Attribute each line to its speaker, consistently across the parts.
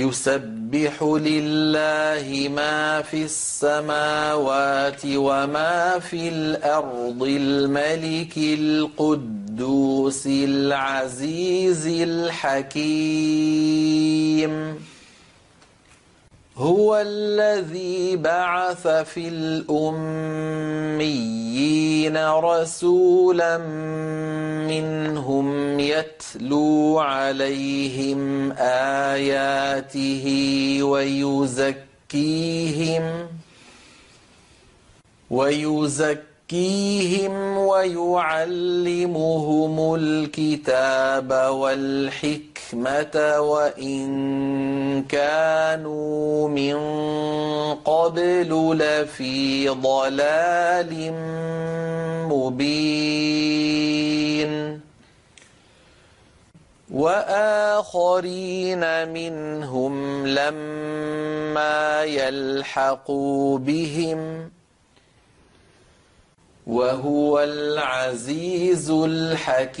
Speaker 1: يسبح لله ما في السماوات وما في الأرض الملك القدوس العزيز الحكيم. هو الذي بعث في الأميين رسولا منهم يتلو عليهم آياته ويزكيهم ويزكيهم ويعلمهم الكتاب والحكمة الحكمة وإن كانوا من قبل لفي ضلال مبين. وآخرين منهم لما يلحقوا بهم وهو العزيز الحكيم.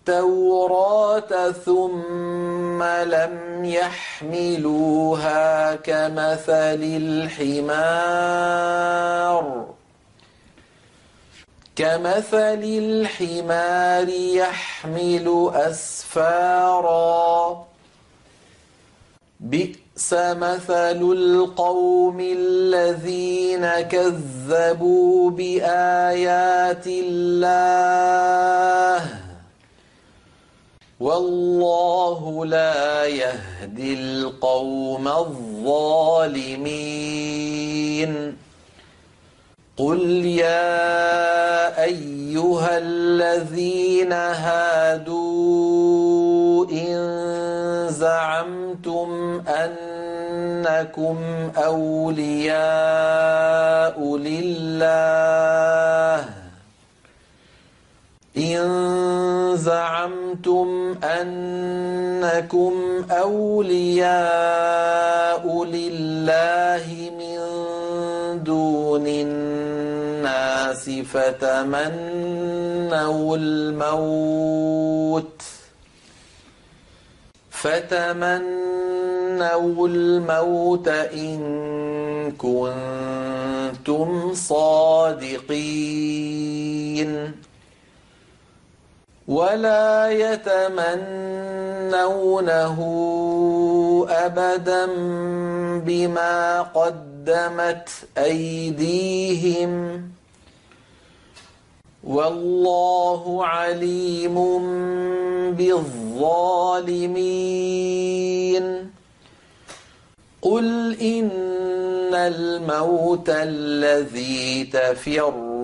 Speaker 1: التوراة ثم لم يحملوها كمثل الحمار. كمثل الحمار يحمل أسفارا. بئس مثل القوم الذين كذبوا بآيات الله. والله لا يهدي القوم الظالمين. قل يا أيها الذين هادوا إن زعمتم أنكم أولياء لله. إن زعمتم أنكم أولياء لله من دون الناس فتمنوا الموت فتمنوا الموت إن كنتم صادقين ولا يتمنونه ابدا بما قدمت ايديهم والله عليم بالظالمين قل ان الموت الذي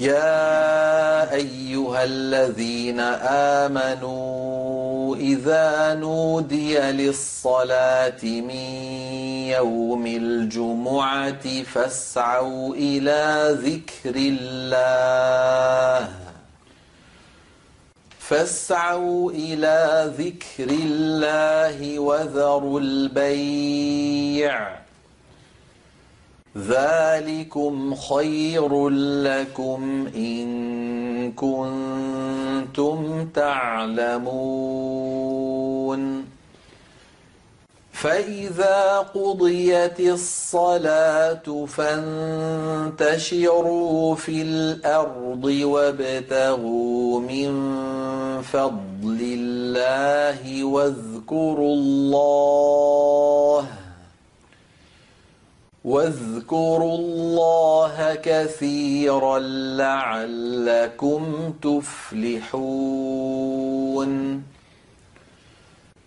Speaker 1: يا أيها الذين آمنوا إذا نودي للصلاة من يوم الجمعة فاسعوا إلى ذكر الله. فاسعوا إلى ذكر الله وذروا البيع. ذلكم خير لكم إن كنتم تعلمون فإذا قضيت الصلاة فانتشروا في الأرض وابتغوا من فضل الله واذكروا الله واذكروا الله كثيرا لعلكم تفلحون.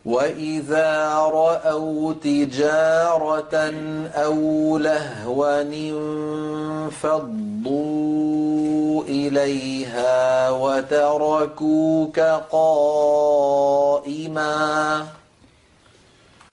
Speaker 1: وإذا رأوا تجارة أو لهوا انفضوا إليها وتركوك قائما.